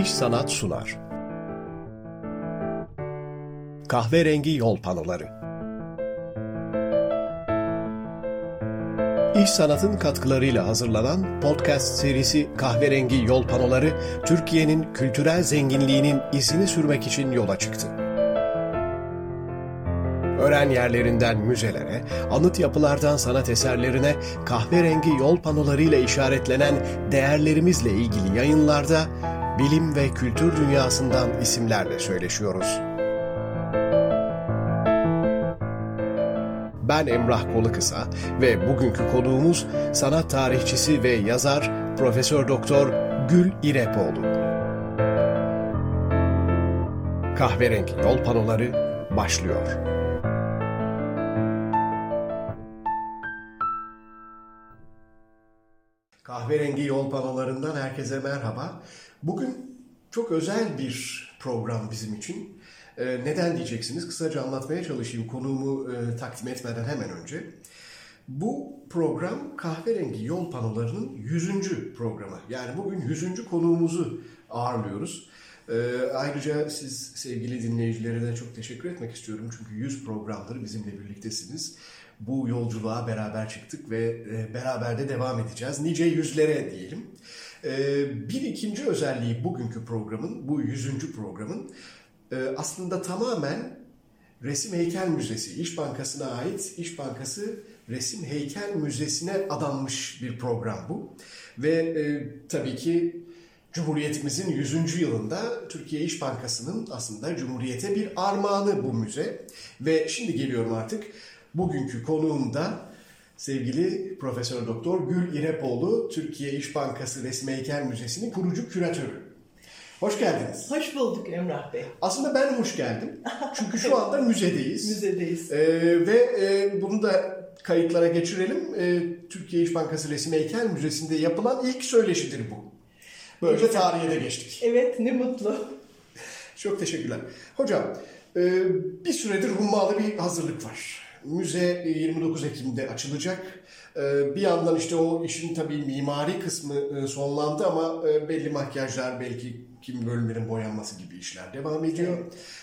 İş Sanat sunar. Kahverengi Yol Panoları İş Sanat'ın katkılarıyla hazırlanan podcast serisi Kahverengi Yol Panoları, Türkiye'nin kültürel zenginliğinin izini sürmek için yola çıktı. Öğren yerlerinden müzelere, anıt yapılardan sanat eserlerine kahverengi yol panolarıyla işaretlenen değerlerimizle ilgili yayınlarda bilim ve kültür dünyasından isimlerle söyleşiyoruz. Ben Emrah Kolukısa ve bugünkü konuğumuz sanat tarihçisi ve yazar Profesör Doktor Gül İrepoğlu. Kahverengi yol panoları başlıyor. Kahverengi yol panolarından herkese merhaba. Bugün çok özel bir program bizim için. Ee, neden diyeceksiniz? Kısaca anlatmaya çalışayım konuğumu e, takdim etmeden hemen önce. Bu program Kahverengi Yol Panoları'nın 100. programı. Yani bugün 100. konuğumuzu ağırlıyoruz. Ee, ayrıca siz sevgili dinleyicilere de çok teşekkür etmek istiyorum. Çünkü 100 programları bizimle birliktesiniz. Bu yolculuğa beraber çıktık ve e, beraber de devam edeceğiz. Nice yüzlere diyelim. Ee, bir ikinci özelliği bugünkü programın, bu 100. programın e, aslında tamamen Resim Heykel Müzesi, İş Bankası'na ait İş Bankası Resim Heykel Müzesi'ne adanmış bir program bu. Ve e, tabii ki Cumhuriyetimizin 100. yılında Türkiye İş Bankası'nın aslında Cumhuriyete bir armağanı bu müze. Ve şimdi geliyorum artık bugünkü konuğum da sevgili Profesör Doktor Gül İrepoğlu, Türkiye İş Bankası Heykel Müzesi'nin kurucu küratörü. Hoş geldiniz. Hoş bulduk Emrah Bey. Aslında ben hoş geldim. Çünkü şu anda müzedeyiz. Müzedeyiz. Ee, ve e, bunu da kayıtlara geçirelim. Ee, Türkiye İş Bankası Resim Heykel Müzesi'nde yapılan ilk söyleşidir bu. Böylece Evet. tarihe de geçtik. Evet ne mutlu. Çok teşekkürler. Hocam e, bir süredir hummalı bir hazırlık var. Müze e, 29 Ekim'de açılacak. E, Bir yandan işte o işin tabii mimari kısmı e, sonlandı ama e, belli makyajlar, belki kimi bölümlerin boyanması gibi işler devam ediyor.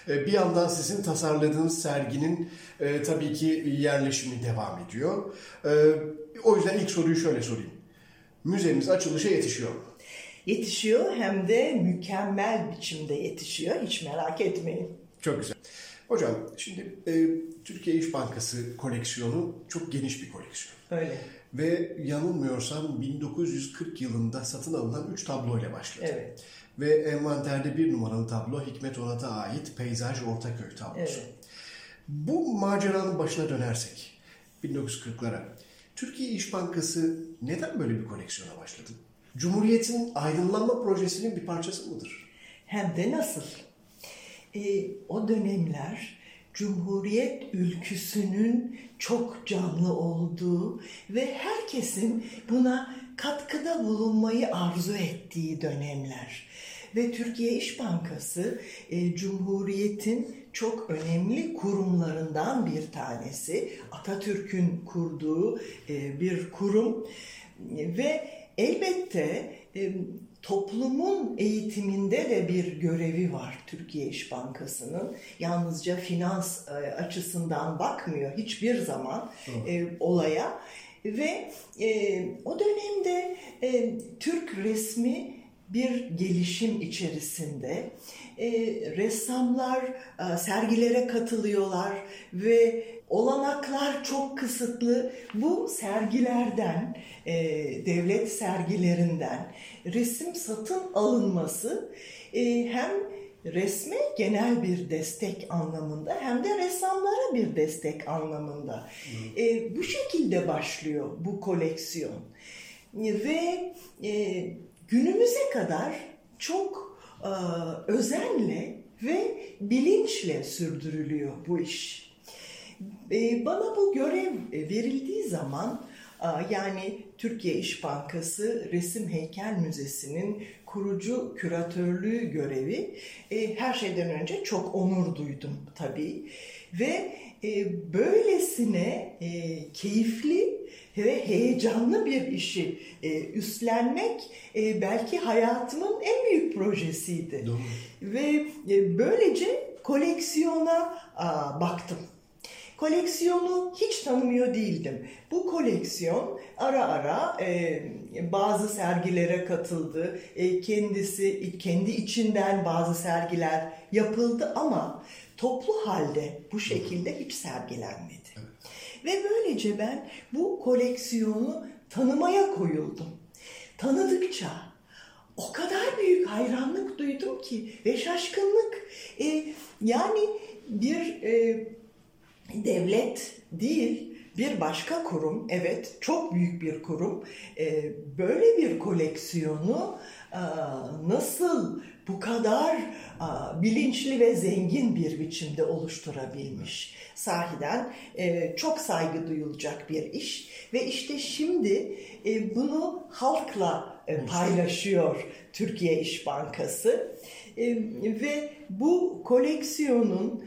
E, Bir yandan sizin tasarladığınız serginin e, tabii ki yerleşimi devam ediyor. E, O yüzden ilk soruyu şöyle sorayım. Müzemiz açılışa yetişiyor mu? Yetişiyor hem de mükemmel biçimde yetişiyor. Hiç merak etmeyin. Çok güzel. Hocam şimdi e, Türkiye İş Bankası koleksiyonu çok geniş bir koleksiyon. Öyle. Ve yanılmıyorsam 1940 yılında satın alınan 3 tablo ile başladı. Evet. Ve envanterde bir numaralı tablo Hikmet Onat'a ait Peyzaj Ortaköy tablosu. Evet. Bu maceranın başına dönersek 1940'lara Türkiye İş Bankası neden böyle bir koleksiyona başladı? Cumhuriyet'in aydınlanma projesinin bir parçası mıdır? Hem de nasıl? Ee, o dönemler Cumhuriyet ülküsünün çok canlı olduğu ve herkesin buna katkıda bulunmayı arzu ettiği dönemler. Ve Türkiye İş Bankası e, Cumhuriyet'in çok önemli kurumlarından bir tanesi. Atatürk'ün kurduğu e, bir kurum ve elbette e, toplumun eğitiminde de bir görevi var Türkiye İş Bankası'nın. Yalnızca finans e, açısından bakmıyor hiçbir zaman e, olaya ve e, o dönemde e, Türk resmi bir gelişim içerisinde. E, ressamlar e, sergilere katılıyorlar ve olanaklar çok kısıtlı. Bu sergilerden, e, devlet sergilerinden resim satın alınması e, hem resme genel bir destek anlamında hem de ressamlara bir destek anlamında. E, bu şekilde başlıyor bu koleksiyon. Ve e, günümüze kadar çok e, özenle ve bilinçle sürdürülüyor bu iş. E, bana bu görev verildiği zaman e, yani Türkiye İş Bankası Resim Heykel Müzesi'nin kurucu küratörlüğü görevi e, her şeyden önce çok onur duydum tabii ve e, böylesine e, keyifli ve heyecanlı bir işi e, üstlenmek e, belki hayatımın en büyük projesiydi. Doğru. Ve e, böylece koleksiyona baktım. Koleksiyonu hiç tanımıyor değildim. Bu koleksiyon ara ara e, bazı sergilere katıldı. E, kendisi kendi içinden bazı sergiler yapıldı ama toplu halde bu şekilde hiç sergilenmedi. Ve böylece ben bu koleksiyonu tanımaya koyuldum. Tanıdıkça o kadar büyük hayranlık duydum ki ve şaşkınlık. E, yani bir e, devlet değil bir başka kurum, evet çok büyük bir kurum, e, böyle bir koleksiyonu e, nasıl bu kadar e, bilinçli ve zengin bir biçimde oluşturabilmiş? Sahiden e, çok saygı duyulacak bir iş ve işte şimdi bunu halkla paylaşıyor Türkiye İş Bankası. Ve bu koleksiyonun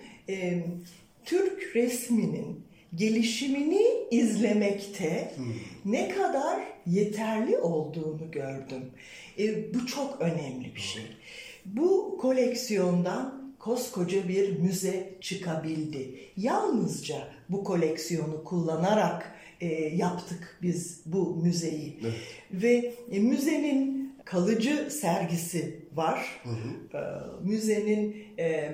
Türk resminin gelişimini izlemekte hmm. ne kadar yeterli olduğunu gördüm. E, bu çok önemli bir şey. Bu koleksiyondan koskoca bir müze çıkabildi. Yalnızca bu koleksiyonu kullanarak e, yaptık biz bu müzeyi. Evet. Ve e, müzenin kalıcı sergisi var. Hı hı. Ee, müzenin e,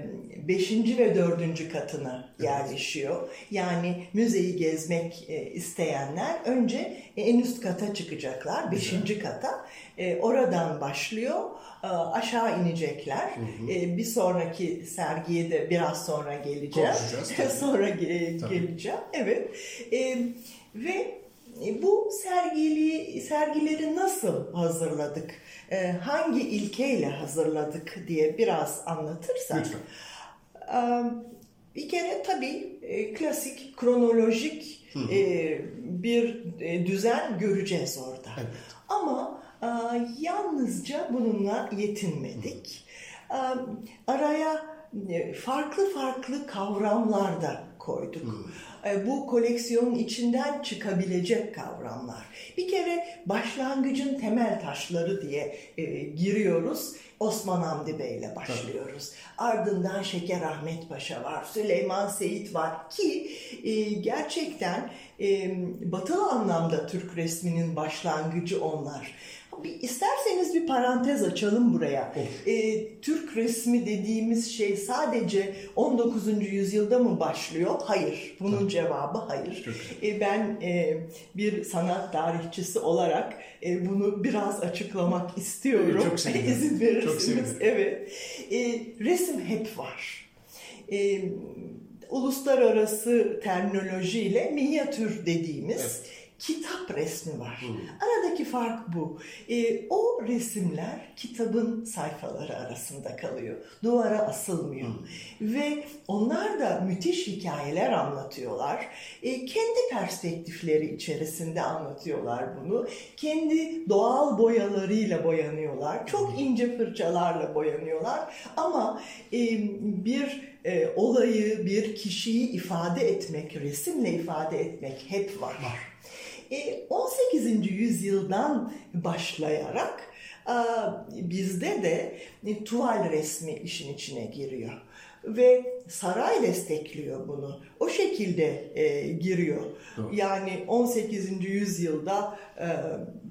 beşinci ve dördüncü katına evet. yerleşiyor. Yani müzeyi gezmek e, isteyenler önce en üst kata çıkacaklar. Beşinci kata. E, oradan başlıyor. Aşağı inecekler. Hı hı. Bir sonraki sergiye de biraz sonra geleceğim. sonra geleceğim. Evet. Ve e, bu sergili, sergileri nasıl hazırladık, e, hangi ilkeyle hazırladık diye biraz anlatırsak. Lütfen. Bir kere tabii e, klasik kronolojik hı hı. bir düzen göreceğiz orada. Evet. Ama yalnızca bununla yetinmedik. Araya farklı farklı kavramlarda koyduk. Hmm. Bu koleksiyonun içinden çıkabilecek kavramlar. Bir kere başlangıcın temel taşları diye e, giriyoruz. Osman Hamdi Bey ile başlıyoruz. Tabii. Ardından Şeker Ahmet Paşa var, Süleyman Seyit var ki e, gerçekten e, batılı anlamda Türk resminin başlangıcı onlar. Bir, isterseniz bir parantez açalım buraya. E, Türk resmi dediğimiz şey sadece 19. yüzyılda mı başlıyor? Hayır. Bunun Tabii. cevabı hayır. E, ben e, bir sanat tarihçisi olarak e, bunu biraz açıklamak istiyorum. Çok sevinirim. İzin verirsiniz. Çok evet. E, resim hep var. E, uluslararası terminolojiyle minyatür dediğimiz evet kitap resmi var. Hmm. Aradaki fark bu. E, o resimler kitabın sayfaları arasında kalıyor. Duvara asılmıyor. Hmm. Ve onlar da müthiş hikayeler anlatıyorlar. E, kendi perspektifleri içerisinde anlatıyorlar bunu. Kendi doğal boyalarıyla boyanıyorlar. Çok hmm. ince fırçalarla boyanıyorlar. Ama e, bir e, olayı, bir kişiyi ifade etmek, resimle ifade etmek hep var. var. 18. E, yüzyıldan başlayarak bizde de e, tuval resmi işin içine giriyor ve saray destekliyor bunu. O şekilde e, giriyor. Doğru. Yani 18. yüzyılda e,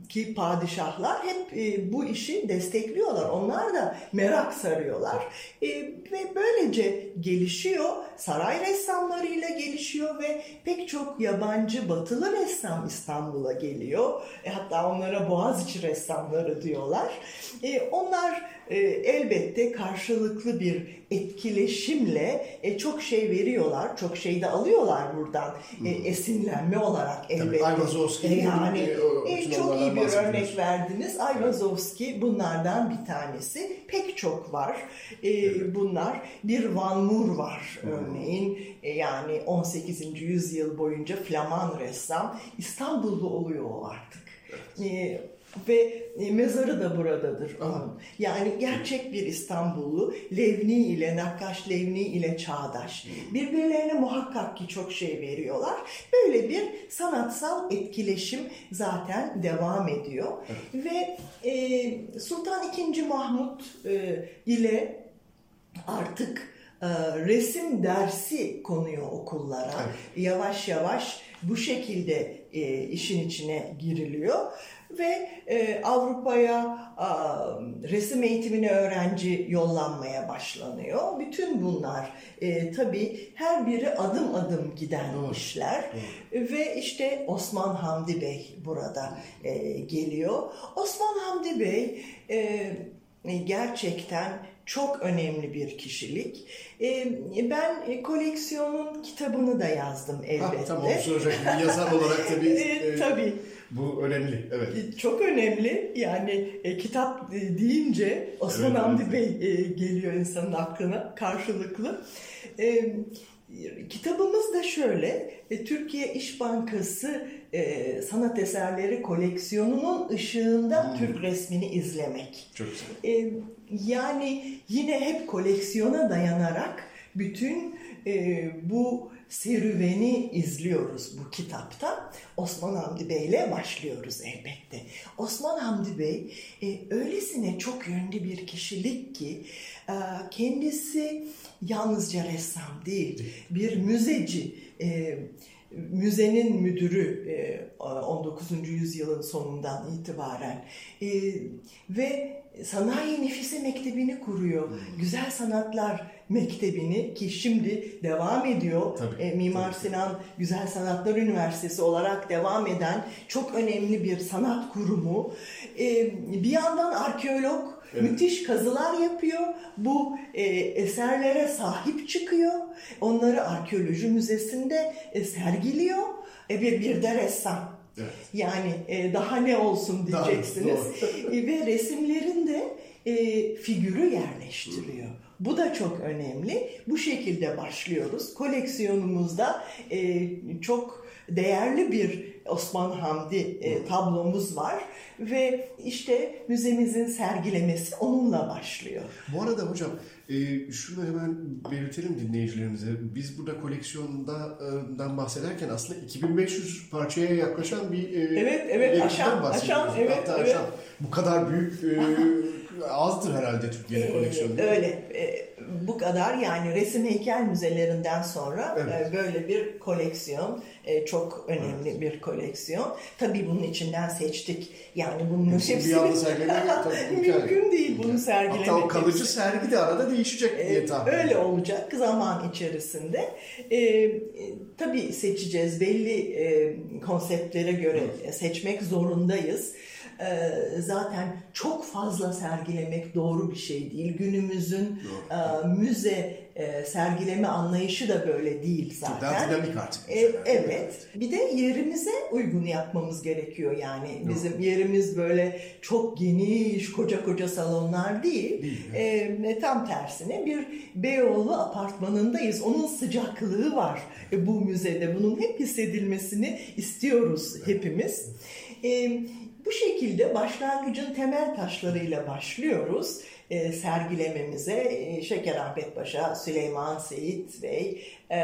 ki padişahlar hep e, bu işi destekliyorlar. Onlar da merak sarıyorlar. E, ve böylece gelişiyor. Saray ressamlarıyla gelişiyor ve pek çok yabancı batılı ressam İstanbul'a geliyor. E, hatta onlara Boğaziçi ressamları diyorlar. E, onlar e, elbette karşılıklı bir etkileşimle e, çok şey veriyorlar, çok şey de alıyorlar buradan e, esinlenme olarak elbette. Ayvazovski e, yani e, çok iyi bir örnek verdiniz. Ayvazovski bunlardan bir tanesi. Pek çok var. E, evet. Bunlar bir Van Moor var hmm. örneğin. E, yani 18. yüzyıl boyunca Flaman ressam. İstanbullu oluyor o artık. Evet. E, ve e, mezarı da buradadır onun. Yani gerçek bir İstanbullu Levni ile Nakkaş Levni ile çağdaş. Birbirlerine muhakkak ki çok şey veriyorlar. Böyle bir sanatsal etkileşim zaten devam ediyor. Ve e, Sultan II. Mahmut e, ile artık e, resim dersi konuyor okullara. Evet. Yavaş yavaş bu şekilde e, işin içine giriliyor ve e, Avrupa'ya a, resim eğitimine öğrenci yollanmaya başlanıyor. Bütün bunlar e, tabii her biri adım adım giden Doğru. işler ve işte Osman Hamdi Bey burada e, geliyor. Osman Hamdi Bey e, gerçekten çok önemli bir kişilik. E, ben e, koleksiyonun kitabını da yazdım elbette. Ha, tamam soracaktım. Bir yazar olarak tabii. E, e, tabii. Bu önemli. Evet. E, Çok önemli. Yani e, kitap e, deyince Osman Evet, Hamdi evet. Bey e, geliyor insanın aklına karşılıklı. E, kitabımız da şöyle. e, Türkiye İş Bankası e, sanat eserleri koleksiyonunun ışığında Hmm. Türk resmini izlemek. Çok güzel. E, yani yine hep koleksiyona dayanarak bütün e, bu serüveni izliyoruz bu kitapta. Osman Hamdi Bey ile başlıyoruz elbette. Osman Hamdi Bey e, öylesine çok yönlü bir kişilik ki e, kendisi yalnızca ressam değil, bir müzeci. E, müzenin müdürü e, 19. yüzyılın sonundan itibaren E, ve Sanayi Nefise Mektebi'ni kuruyor. Güzel Sanatlar Mektebi'ni ki şimdi devam ediyor. Tabii, E, Mimar tabii. Sinan Güzel Sanatlar Üniversitesi olarak devam eden çok önemli bir sanat kurumu. E, bir yandan arkeolog Evet. müthiş kazılar yapıyor. Bu e, eserlere sahip çıkıyor. Onları arkeoloji müzesinde e, sergiliyor. E, bir, bir de ressam. Evet. Yani e, daha ne olsun Daha- diyeceksiniz. E, Ve resimlerinde e, figürü yerleştiriyor. Bu da çok önemli. Bu şekilde başlıyoruz. Koleksiyonumuzda e, çok değerli bir Osman Hamdi e, tablomuz var ve işte müzemizin sergilemesi onunla başlıyor. Bu arada hocam e, şunu hemen belirtelim dinleyicilerimize. Biz burada koleksiyondan bahsederken aslında 2500 parçaya yaklaşan bir e, Evet, evet, aşan, aşan, evet, Hatta evet. aşan. Bu kadar büyük e, azdır herhalde Türkiye'nin Ee, koleksiyonu. öyle. Ee, bu kadar yani resim heykel müzelerinden sonra Evet. e, böyle bir koleksiyon e, çok önemli bir koleksiyon. Tabii bunun içinden seçtik. Yani bunun bir hepsini mümkün değil bunu sergilemek. Hatta o kalıcı hepsi. sergi de arada değişecek diye Ee, tahmin Öyle ediyorum. olacak zaman içerisinde. E, tabii seçeceğiz. Belli e, konseptlere göre seçmek zorundayız. Ee, zaten çok fazla sergilemek doğru bir şey değil. Günümüzün e, müze e, sergileme anlayışı da böyle değil Çok zaten. daha dinamik artık. E, evet. Bir de yerimize uygun yapmamız gerekiyor yani. Bizim yerimiz böyle çok geniş, koca koca salonlar değil. Değil, E, tam tersine bir Beyoğlu apartmanındayız. Onun sıcaklığı var e, bu müzede. Bunun hep hissedilmesini istiyoruz hepimiz. E, bu şekilde başlangıcın temel taşlarıyla başlıyoruz e, sergilememize. E, Şekerahmet Paşa, Süleyman Seyit Bey, e,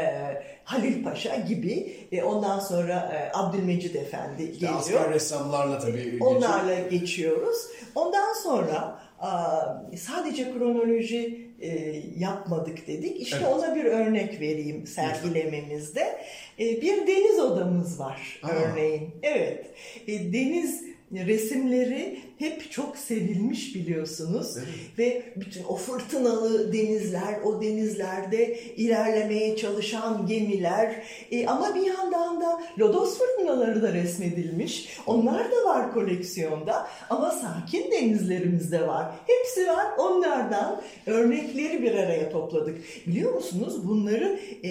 Halil Paşa gibi. E, ondan sonra e, Abdülmecid Efendi İşte geliyor. Asper ressamlarla tabii geçiyor. Onlarla geçiyoruz. Ondan sonra aa, sadece kronoloji e, yapmadık dedik. İşte Evet. ona bir örnek vereyim sergilememizde. E, bir deniz odamız var Aa. örneğin. Evet. E, deniz resimleri hep çok sevilmiş biliyorsunuz. Evet. Ve bütün o fırtınalı denizler, o denizlerde ilerlemeye çalışan gemiler e, ama bir yandan da lodos fırtınaları da resmedilmiş. Onlar da var koleksiyonda ama sakin denizlerimizde var. Hepsi var. Onlardan örnekleri bir araya topladık. Biliyor musunuz bunları e,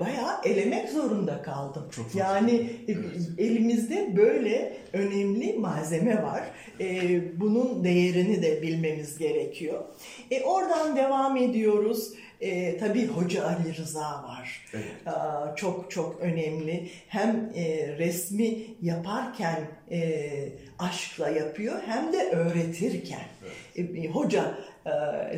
bayağı elemek zorunda kaldım. Çok yani e, Evet. elimizde böyle önemli malzeme var. E, bunun değerini de bilmemiz gerekiyor. E, oradan devam ediyoruz. E, tabii Hoca Ali Rıza var. Evet. Aa, çok çok önemli. Hem e, resmi yaparken e, aşkla yapıyor hem de öğretirken. Evet. E, hoca e,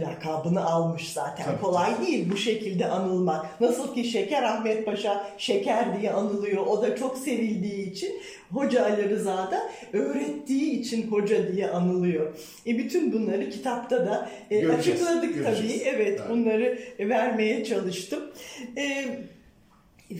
lakabını almış zaten. Tabii, Kolay değil bu şekilde anılmak. Nasıl ki Şeker Ahmet Paşa Şeker diye anılıyor. O da çok sevildiği için Hoca Ali Rıza da öğrettiği için hoca diye anılıyor. E bütün bunları kitapta da e, açıkladık göreceğiz. tabii. Evet, evet bunları vermeye çalıştım. E,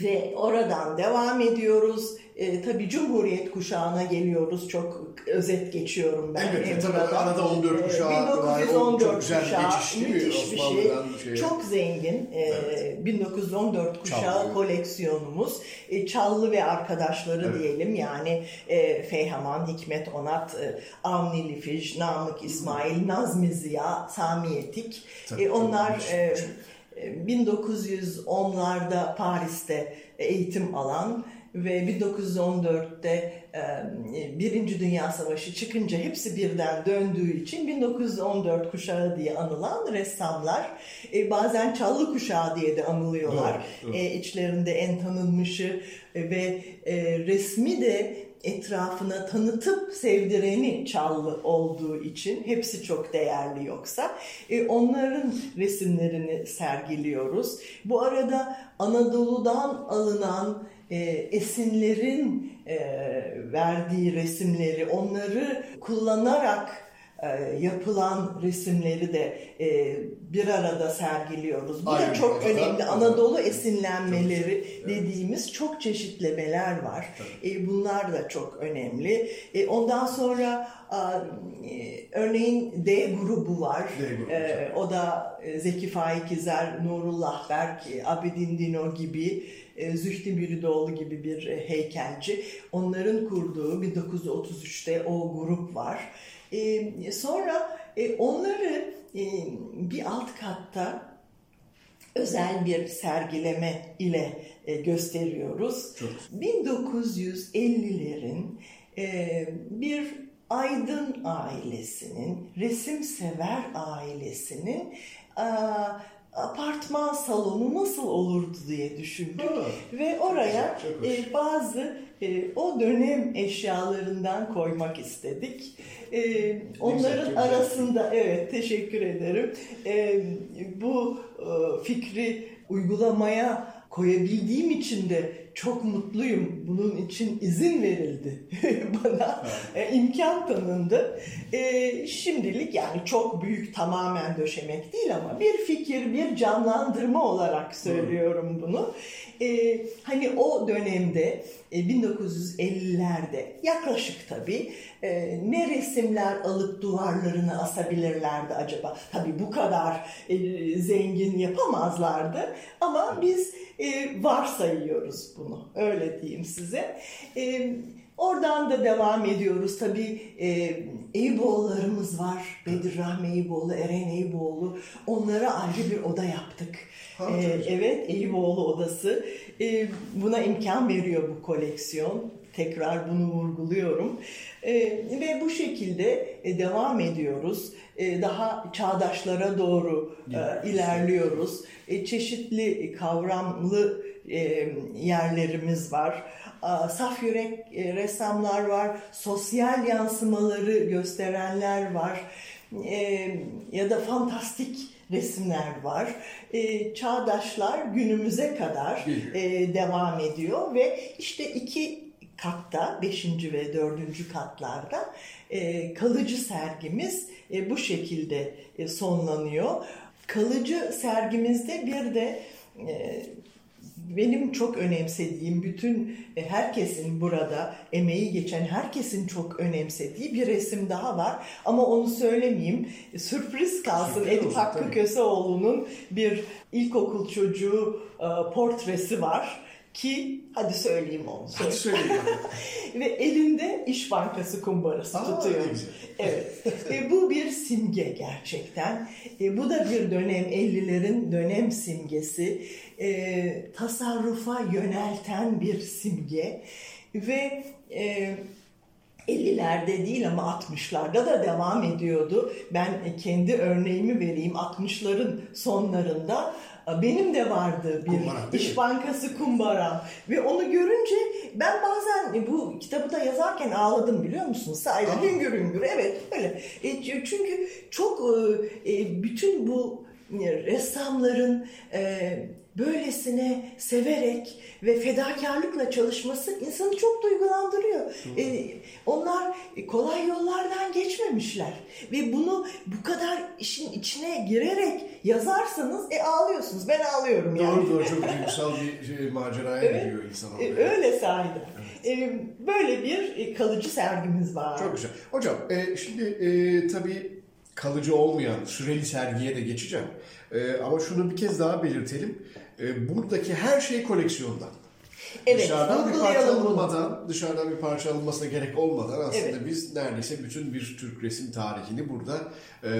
ve oradan devam ediyoruz. E, tabii Cumhuriyet kuşağına geliyoruz. Çok özet geçiyorum ben. Elbette tabii arada 14 e, kuşağı 1914 var. güzel kuşağı, geçiş müthiş bir şey. Şeye. Çok zengin. E, evet. 1914 kuşağı Çallı. koleksiyonumuz. E, Çallı ve arkadaşları evet. diyelim. Yani e, Feyhaman, Hikmet Onat, e, Avni Lifij, Namık İsmail, Nazmi Ziya, Sami Yetik. Tabii, e, onlar... Tabii, 1910'larda Paris'te eğitim alan ve 1914'te Birinci Dünya Savaşı çıkınca hepsi birden döndüğü için 1914 kuşağı diye anılan ressamlar bazen Çallı kuşağı diye de anılıyorlar. Evet, evet. İçlerinde en tanınmışı ve resmi de etrafına tanıtıp sevdireni Çallı olduğu için hepsi çok değerli yoksa e, onların resimlerini sergiliyoruz. Bu arada Anadolu'dan alınan e, esinlerin e, verdiği resimleri onları kullanarak yapılan resimleri de e, bir arada sergiliyoruz. Bu Aynen, da çok önemli. Anadolu esinlenmeleri dediğimiz çok çeşitlemeler var. E, bunlar da çok önemli. ondan sonra örneğin D grubu var. D grubu. o da Zeki Faikizer, Nurullah Berk, Abidin Dino gibi Zühtü Biridoğlu gibi bir heykelci. Onların kurduğu 1933'te o grup var. E, sonra e, onları e, bir alt katta özel bir sergileme ile e, gösteriyoruz. Çok. 1950'lerin e, bir aydın ailesinin, resimsever ailesinin e, apartman salonu nasıl olurdu diye düşündük ha, ve oraya e, bazı e, o dönem eşyalarından koymak istedik. E, onların arasında evet teşekkür ederim. E, bu e, fikri uygulamaya koyabildiğim için de çok mutluyum. Bunun için izin verildi bana. Evet. E, imkan tanındı. E, şimdilik yani çok büyük tamamen döşemek değil ama bir fikir, bir canlandırma olarak söylüyorum bunu. E, hani o dönemde e, 1950'lerde yaklaşık tabii e, ne resimler alıp duvarlarını asabilirlerdi acaba? Tabii bu kadar e, zengin yapamazlardı ama biz e, varsayıyoruz bunu. Öyle diyeyim size. E, oradan da devam ediyoruz. Tabii e, Eyüboğullarımız var. Bedir Rahmi Eyüboğlu, Eren Eyüboğlu. Onlara ayrı bir oda yaptık. Ha, e, evet, Eyüboğlu odası. E, buna imkan veriyor bu koleksiyon. Tekrar bunu vurguluyorum. E, ve bu şekilde e, devam ediyoruz. E, daha çağdaşlara doğru e, ilerliyoruz. E, çeşitli kavramlı e, yerlerimiz var. Saf yürek e, ressamlar var, sosyal yansımaları gösterenler var e, ya da fantastik resimler var. E, çağdaşlar günümüze kadar e, devam ediyor ve işte iki katta, beşinci ve dördüncü katlarda e, kalıcı sergimiz e, bu şekilde e, sonlanıyor. Kalıcı sergimizde bir de e, benim çok önemsediğim bütün e, herkesin burada emeği geçen herkesin çok önemsediği bir resim daha var. Ama onu söylemeyeyim. Sürpriz kalsın. Sürpriz Edip Hakkı Köseoğlu'nun bir ilkokul çocuğu e, portresi var ki hadi söyleyeyim onu. Hadi söyleyeyim. Ve elinde İş Bankası kumbarası Aa, tutuyor. Evet. e, bu bir simge gerçekten. E, bu da bir dönem 50'lerin dönem simgesi. E, tasarrufa yönelten bir simge. Ve e, 50'lerde değil ama 60'larda da devam ediyordu. Ben kendi örneğimi vereyim. 60'ların sonlarında benim de vardı bir Kumbara, İş? Bankası kumbara ve onu görünce ben bazen bu kitabı da yazarken ağladım biliyor musun? Sahiden hüngür hüngür evet öyle. E, çünkü çok e, e, bütün bu e, ressamların e, böylesine severek ve fedakarlıkla çalışması insanı çok duygulandırıyor. E, onlar kolay yollardan geçmemişler ve bunu bu kadar işin içine girerek yazarsanız e, ağlıyorsunuz. Ben ağlıyorum yani. Doğru doğru çok duygusal bir şey, maceraya Evet. giriyor insan E, orada. öyle sahiden. E, böyle bir e, kalıcı sergimiz var. Çok güzel. Hocam e, şimdi e, tabii kalıcı olmayan süreli sergiye de geçeceğim. E, ama şunu bir kez daha belirtelim. E, buradaki her şey koleksiyondan. Evet, dışarıdan bir parça bunu. alınmadan, dışarıdan bir parça alınmasına gerek olmadan aslında Evet. biz neredeyse bütün bir Türk resim tarihini burada e,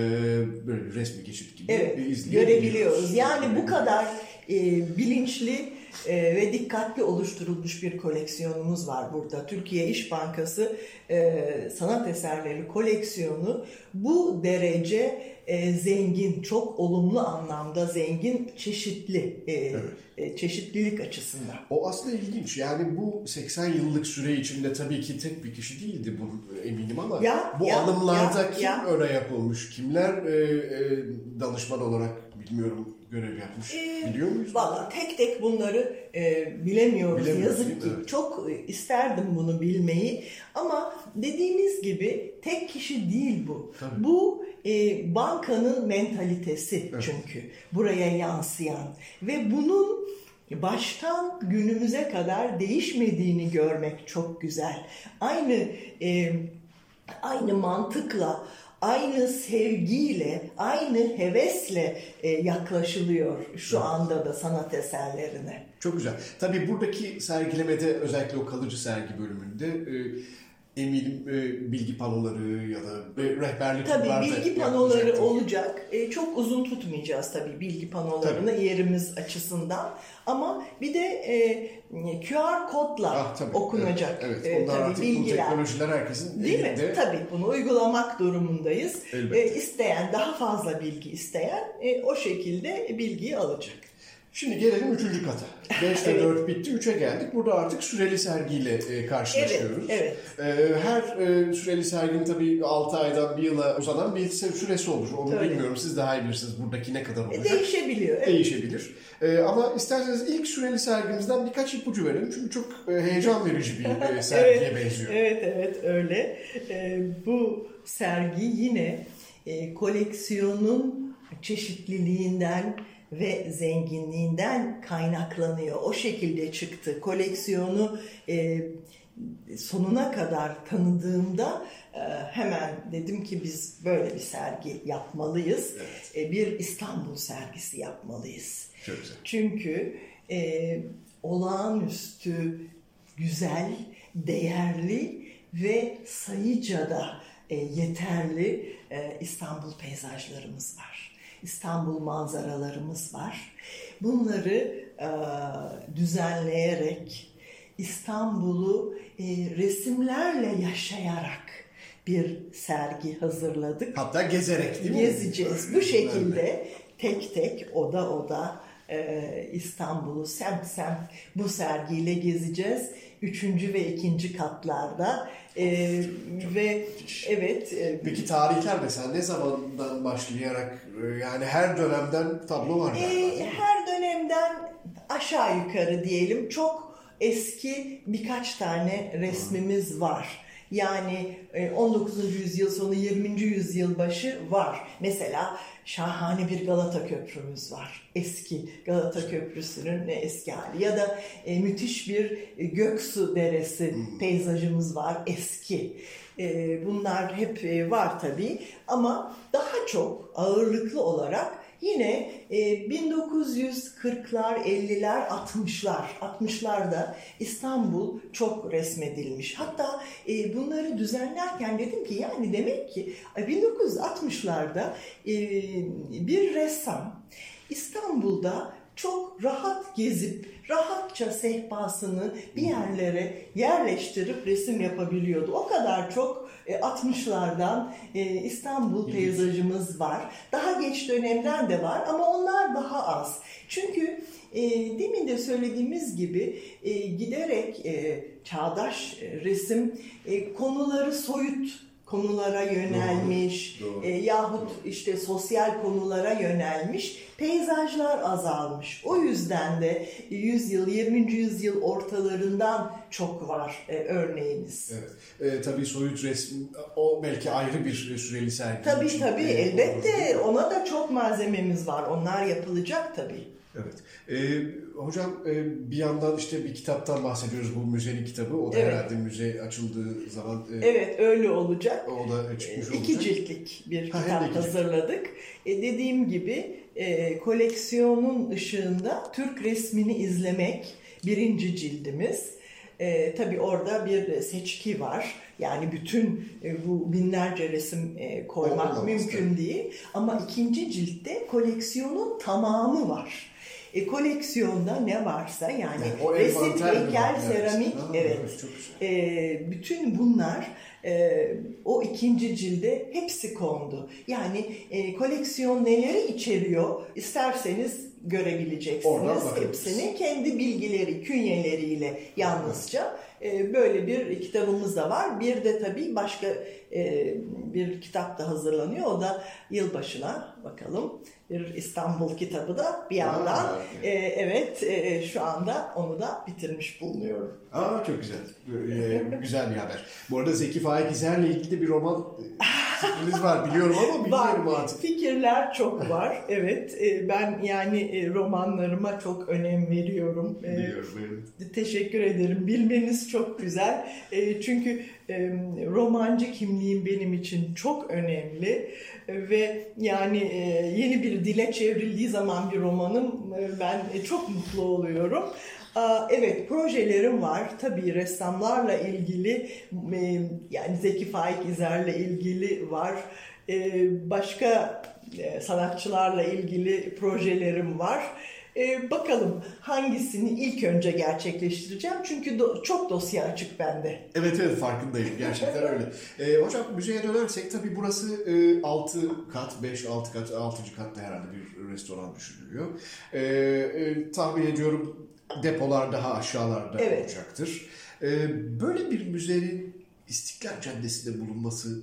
böyle resmi geçit gibi Evet, izleyebiliyoruz. görebiliyoruz. Yani bu kadar e, bilinçli e, ve dikkatli oluşturulmuş bir koleksiyonumuz var burada. Türkiye İş Bankası e, sanat eserleri koleksiyonu bu derece e, zengin, çok olumlu anlamda zengin, çeşitli, e, e, çeşitlilik açısından. O aslında ilginç. Yani bu 80 yıllık süre içinde tabii ki tek bir kişi değildi bu eminim ama Ya, bu ya, alımlarda ya, kim ya. ön ayak olmuş? Kimler e, e, danışman olarak bilmiyorum görev yapmış? Ee, Biliyor muyuz? Valla tek tek bunları e, bilemiyoruz Bilemiyoruz, yazık ki. Evet. Çok isterdim bunu bilmeyi ama dediğiniz gibi tek kişi değil bu. Tabii. Bu e, bankanın mentalitesi Evet. çünkü buraya yansıyan ve bunun baştan günümüze kadar değişmediğini görmek çok güzel. Aynı e, aynı mantıkla, aynı sevgiyle, aynı hevesle e, yaklaşılıyor şu anda da sanat eserlerine. Çok güzel. Tabii buradaki sergilemede özellikle o kalıcı sergi bölümünde e, eminim e, bilgi panoları ya da e, rehberlik Tabii bilgi panoları yapılacaktır. olacak. E, çok uzun tutmayacağız tabii bilgi panolarını yerimiz açısından. Ama bir de e, QR kodla Ah, tabii. okunacak Evet, e, evet. Onlar tabii artık bu bilgiler. teknolojiler herkesin Değil elinde. mi? Tabii bunu uygulamak durumundayız. Elbette. E, isteyen, daha fazla bilgi isteyen e, o şekilde bilgiyi alacak. Şimdi gelelim üçüncü kata. 5 ve Evet. 4 bitti, 3'e geldik. Burada artık süreli sergiyle e, karşılaşıyoruz. Evet, E, her e, süreli serginin tabii 6 aydan bir yıla uzanan bir süresi olur. Onu Tabii. bilmiyorum. Siz daha iyi bilirsiniz buradaki ne kadar E, olacak. değişebiliyor. Evet. Değişebilir. E, ama isterseniz ilk süreli sergimizden birkaç ipucu verelim. Çünkü çok e, heyecan verici bir e, sergiye evet, benziyor. Evet evet öyle. Ee, bu sergi yine e, koleksiyonun çeşitliliğinden ve zenginliğinden kaynaklanıyor. O şekilde çıktı. Koleksiyonu e, sonuna kadar tanıdığımda e, hemen dedim ki biz böyle bir sergi yapmalıyız. Evet. E, bir İstanbul sergisi yapmalıyız. Çok güzel. Çünkü e, olağanüstü güzel, değerli ve sayıca da e, yeterli e, İstanbul peyzajlarımız var. İstanbul manzaralarımız var. Bunları e, düzenleyerek İstanbul'u e, resimlerle yaşayarak bir sergi hazırladık. Hatta gezerek değil mi? Gezeceğiz. Bu şekilde tek tek oda oda e, İstanbul'u semt semt bu sergiyle gezeceğiz. Üçüncü ve ikinci katlarda E, ve evet e, Peki tarihler mesela ne zamandan başlayarak e, yani her dönemden tablo var galiba. değil e, her dönemden aşağı yukarı diyelim çok eski birkaç tane resmimiz var. Yani e, 19. yüzyıl sonu 20. yüzyıl başı var. Mesela şahane bir Galata Köprümüz var. Eski Galata Köprüsü'nün eski hali. Ya da e, müthiş bir e, Göksu Deresi peyzajımız var. Eski. E, bunlar hep e, var tabii. Ama daha çok ağırlıklı olarak Yine e, 1940'lar, 50'ler, 60'lar, 60'larda İstanbul çok resmedilmiş. Hatta e, bunları düzenlerken dedim ki yani demek ki e, 1960'larda e, bir ressam İstanbul'da çok rahat gezip rahatça sehpasını bir yerlere yerleştirip resim yapabiliyordu. O kadar çok 60'lardan e, e, İstanbul peyzajımız var. Daha geç dönemden de var ama onlar daha az. Çünkü e, demin de söylediğimiz gibi giderek çağdaş resim konuları soyut konulara yönelmiş Doğru. Doğru. E, yahut işte sosyal konulara yönelmiş peyzajlar azalmış. O yüzden de 100 yıl 20. yüzyıl ortalarından çok var e, örneğimiz. Evet. E, tabii soyut resim o belki ayrı bir süreli sergi. Tabii için, tabii e, elbette ona da çok malzememiz var. Onlar yapılacak tabii. Evet. Ee, hocam e, bir yandan işte bir kitaptan bahsediyoruz bu müzenin kitabı. O da evet. herhalde müze açıldığı zaman... E, evet öyle olacak. O da çıkmış olacak. İki ciltlik bir ha, kitap hazırladık. E, dediğim gibi e, koleksiyonun ışığında Türk resmini izlemek birinci cildimiz. E, tabii orada bir seçki var. Yani bütün e, bu binlerce resim e, koymak Olmaz, mümkün tabii. değil. Ama ikinci ciltte koleksiyonun tamamı var e, koleksiyonda ne varsa yani, yani resim, heykel, seramik evet, evet e, bütün bunlar e, o ikinci cilde hepsi kondu. Yani e, koleksiyon neleri içeriyor isterseniz görebileceksiniz hepsini kendi bilgileri, künyeleriyle yalnızca. E, böyle bir kitabımız da var. Bir de tabii başka e, bir kitap da hazırlanıyor. O da yılbaşına bakalım bir İstanbul kitabı da bir yandan. Aa, e, evet e, şu anda onu da bitirmiş bulunuyorum. Aa çok güzel. Ee, güzel bir haber. Bu arada Zeki Faik İzer'le ilgili bir roman fikriniz var biliyorum ama bilmiyorum var. artık. Fikirler çok var. evet. E, ben yani romanlarıma çok önem veriyorum. Biliyorum. Evet. Teşekkür ederim. Bilmeniz çok güzel. E, çünkü e, romancı kimliğim benim için çok önemli ve yani e, yeni bir dile çevrildiği zaman bir romanım e, ben e, çok mutlu oluyorum. Evet projelerim var tabii ressamlarla ilgili yani Zeki Faik İzer'le ilgili var başka sanatçılarla ilgili projelerim var. Ee, bakalım hangisini ilk önce gerçekleştireceğim. Çünkü do çok dosya açık bende. Evet evet farkındayım. Gerçekten öyle. Ee, hocam müzeye dönersek tabii burası e, 6 kat, 5-6 kat, 6. katta herhalde bir restoran düşünülüyor. Ee, e, tahmin ediyorum depolar daha aşağılarda evet. olacaktır. Ee, böyle bir müzenin İstiklal Caddesi'nde bulunması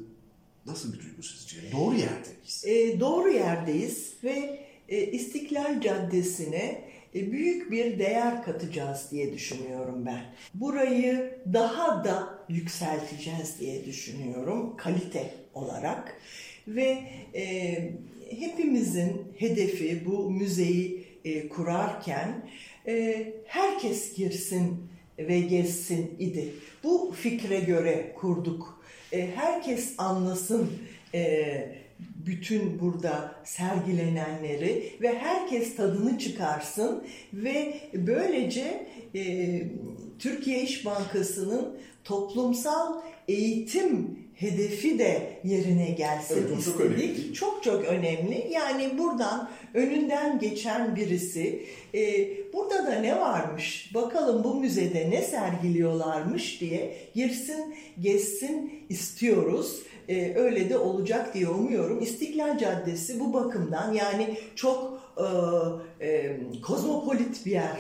nasıl bir duygu sizce? Doğru yerdeyiz. Ee, doğru yerdeyiz ve e, İstiklal Caddesi'ne e, büyük bir değer katacağız diye düşünüyorum ben. Burayı daha da yükselteceğiz diye düşünüyorum kalite olarak ve e, hepimizin hedefi bu müzeyi e, kurarken e, herkes girsin ve gezsin idi. Bu fikre göre kurduk. E, herkes anlasın e, bütün burada sergilenenleri ve herkes tadını çıkarsın ve böylece e, Türkiye İş Bankası'nın toplumsal eğitim hedefi de yerine gelsin evet, istedik. Çok, önemli. çok çok önemli. Yani buradan önünden geçen birisi e, burada da ne varmış bakalım bu müzede ne sergiliyorlarmış diye girsin gezsin istiyoruz e, öyle de olacak diye umuyorum. İstiklal Caddesi bu bakımdan yani çok e, e, kozmopolit bir yer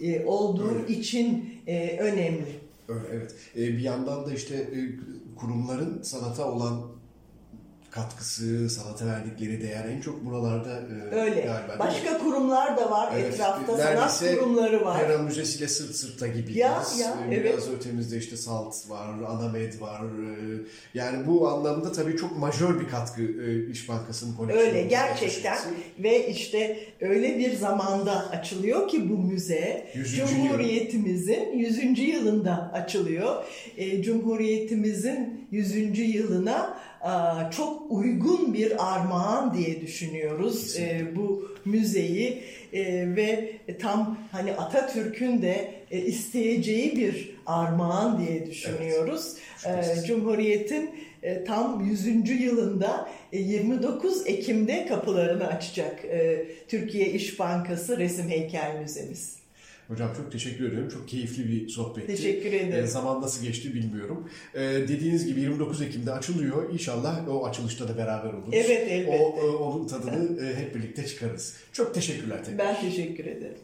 e, olduğu Öyle. için e, önemli. Evet. E, bir yandan da işte e, kurumların sanata olan katkısı, sanata verdikleri değer en çok buralarda e, Öyle. galiba. Başka kurumlar da var evet, etrafta, sanat kurumları var. Pera Müzesi'yle sırt sırta gibi. Ya, ya, e, Biraz evet. ötemizde işte Salt var, Anamed var. E, yani bu anlamda tabii çok majör bir katkı e, İş Bankası'nın koleksiyonu. Öyle gerçekten ve işte öyle bir zamanda açılıyor ki bu müze Cumhuriyetimizin yıl. 100. yılında açılıyor. Cumhuriyetimizin 100. yılına çok uygun bir armağan diye düşünüyoruz e, bu müzeyi e, ve tam hani Atatürk'ün de e, isteyeceği bir armağan diye düşünüyoruz. Evet, Cumhuriyet'in e, tam 100. yılında 29 Ekim'de kapılarını açacak Türkiye İş Bankası Resim Heykel Müzemiz. Hocam çok teşekkür ediyorum. Çok keyifli bir sohbetti. Teşekkür ederim. E, zaman nasıl geçti bilmiyorum. E, dediğiniz gibi 29 Ekim'de açılıyor. İnşallah o açılışta da beraber oluruz. Evet elbette. O, e, onun tadını e, hep birlikte çıkarız. Çok teşekkürler tekrar. Ben teşekkür ederim.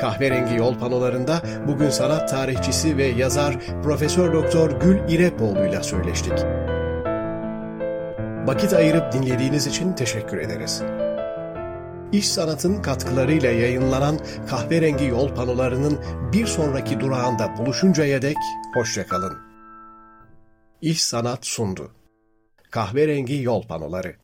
Kahverengi yol panolarında bugün sanat tarihçisi ve yazar Profesör Doktor Gül İrepoğlu ile söyleştik. Vakit ayırıp dinlediğiniz için teşekkür ederiz. İş Sanat'ın katkılarıyla yayınlanan kahverengi yol panolarının bir sonraki durağında buluşuncaya dek hoşçakalın. İş Sanat sundu. Kahverengi yol panoları.